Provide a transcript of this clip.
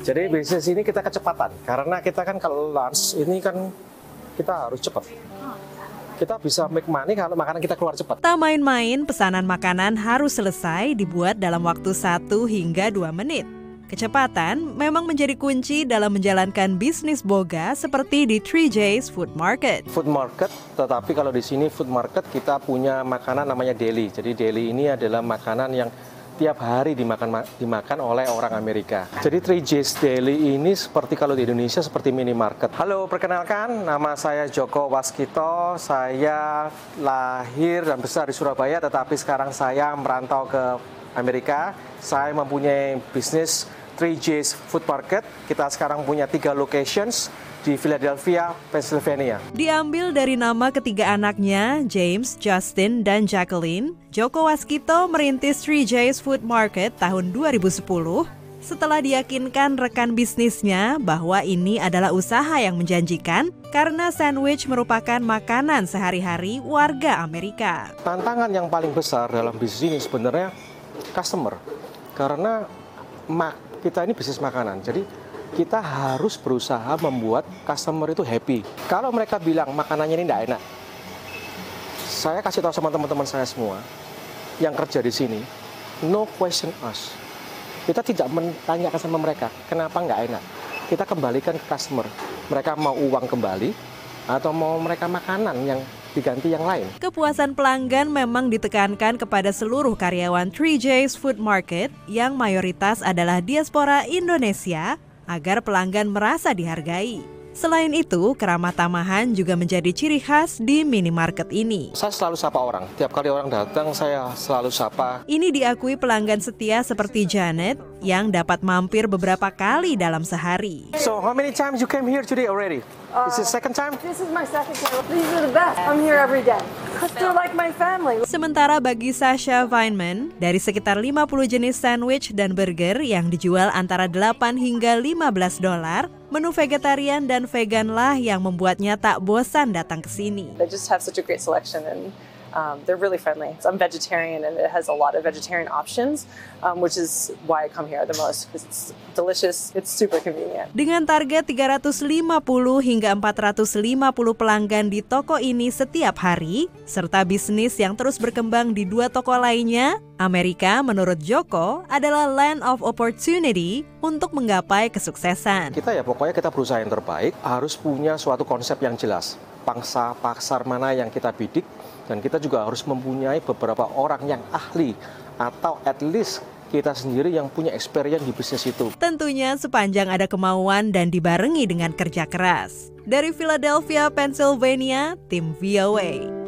Jadi bisnis ini kita kecepatan karena kita kan kalau lunch ini kan kita harus cepat. Kita bisa make money kalau makanan kita keluar cepat. Tak main-main, pesanan makanan harus selesai dibuat dalam waktu 1 hingga 2 menit. Kecepatan memang menjadi kunci dalam menjalankan bisnis boga seperti di 3J's Food Market. Food market, tetapi kalau di sini food market kita punya makanan namanya deli. Jadi deli ini adalah makanan yang tiap hari dimakan dimakan oleh orang Amerika. Jadi 3J's Deli ini seperti kalau di Indonesia seperti minimarket. Halo, perkenalkan nama saya Joko Waskito. Saya lahir dan besar di Surabaya tetapi sekarang saya merantau ke Amerika. Saya mempunyai bisnis 3J's Food Market. Kita sekarang punya tiga locations di Philadelphia, Pennsylvania. Diambil dari nama ketiga anaknya, James, Justin, dan Jacqueline, Joko Waskito merintis 3J's Food Market tahun 2010 setelah diyakinkan rekan bisnisnya bahwa ini adalah usaha yang menjanjikan karena sandwich merupakan makanan sehari-hari warga Amerika. Tantangan yang paling besar dalam bisnis ini sebenarnya customer. Karena kita ini bisnis makanan. Jadi kita harus berusaha membuat customer itu happy. Kalau mereka bilang makanannya ini tidak enak, saya kasih tahu sama teman-teman saya semua yang kerja di sini, no question us. Kita tidak menanyakan sama mereka kenapa nggak enak. Kita kembalikan ke customer. Mereka mau uang kembali atau mau mereka makanan yang diganti yang lain. Kepuasan pelanggan memang ditekankan kepada seluruh karyawan 3J's Food Market yang mayoritas adalah diaspora Indonesia agar pelanggan merasa dihargai. Selain itu, keramah tamahan juga menjadi ciri khas di minimarket ini. Saya selalu sapa orang. Tiap kali orang datang, saya selalu sapa. Ini diakui pelanggan setia seperti Janet yang dapat mampir beberapa kali dalam sehari. So, how many times you came here today already? Uh, is this second time? This is my second time. These are the best. I'm here every day. Because they're like my family. Sementara bagi Sasha Weinman, dari sekitar 50 jenis sandwich dan burger yang dijual antara 8 hingga 15 dolar, menu vegetarian dan vegan lah yang membuatnya tak bosan datang ke sini. They just have such a great selection and Um, they're really friendly. I'm vegetarian and it has a lot of vegetarian options, um, which is why I come here the most because it's delicious, it's super convenient. Dengan target 350 hingga 450 pelanggan di toko ini setiap hari, serta bisnis yang terus berkembang di dua toko lainnya, Amerika menurut Joko adalah land of opportunity untuk menggapai kesuksesan. Kita ya pokoknya kita berusaha yang terbaik, harus punya suatu konsep yang jelas. Pangsa pasar mana yang kita bidik, dan kita juga harus mempunyai beberapa orang yang ahli atau at least kita sendiri yang punya experience di bisnis itu. Tentunya sepanjang ada kemauan dan dibarengi dengan kerja keras. Dari Philadelphia, Pennsylvania, tim VOA.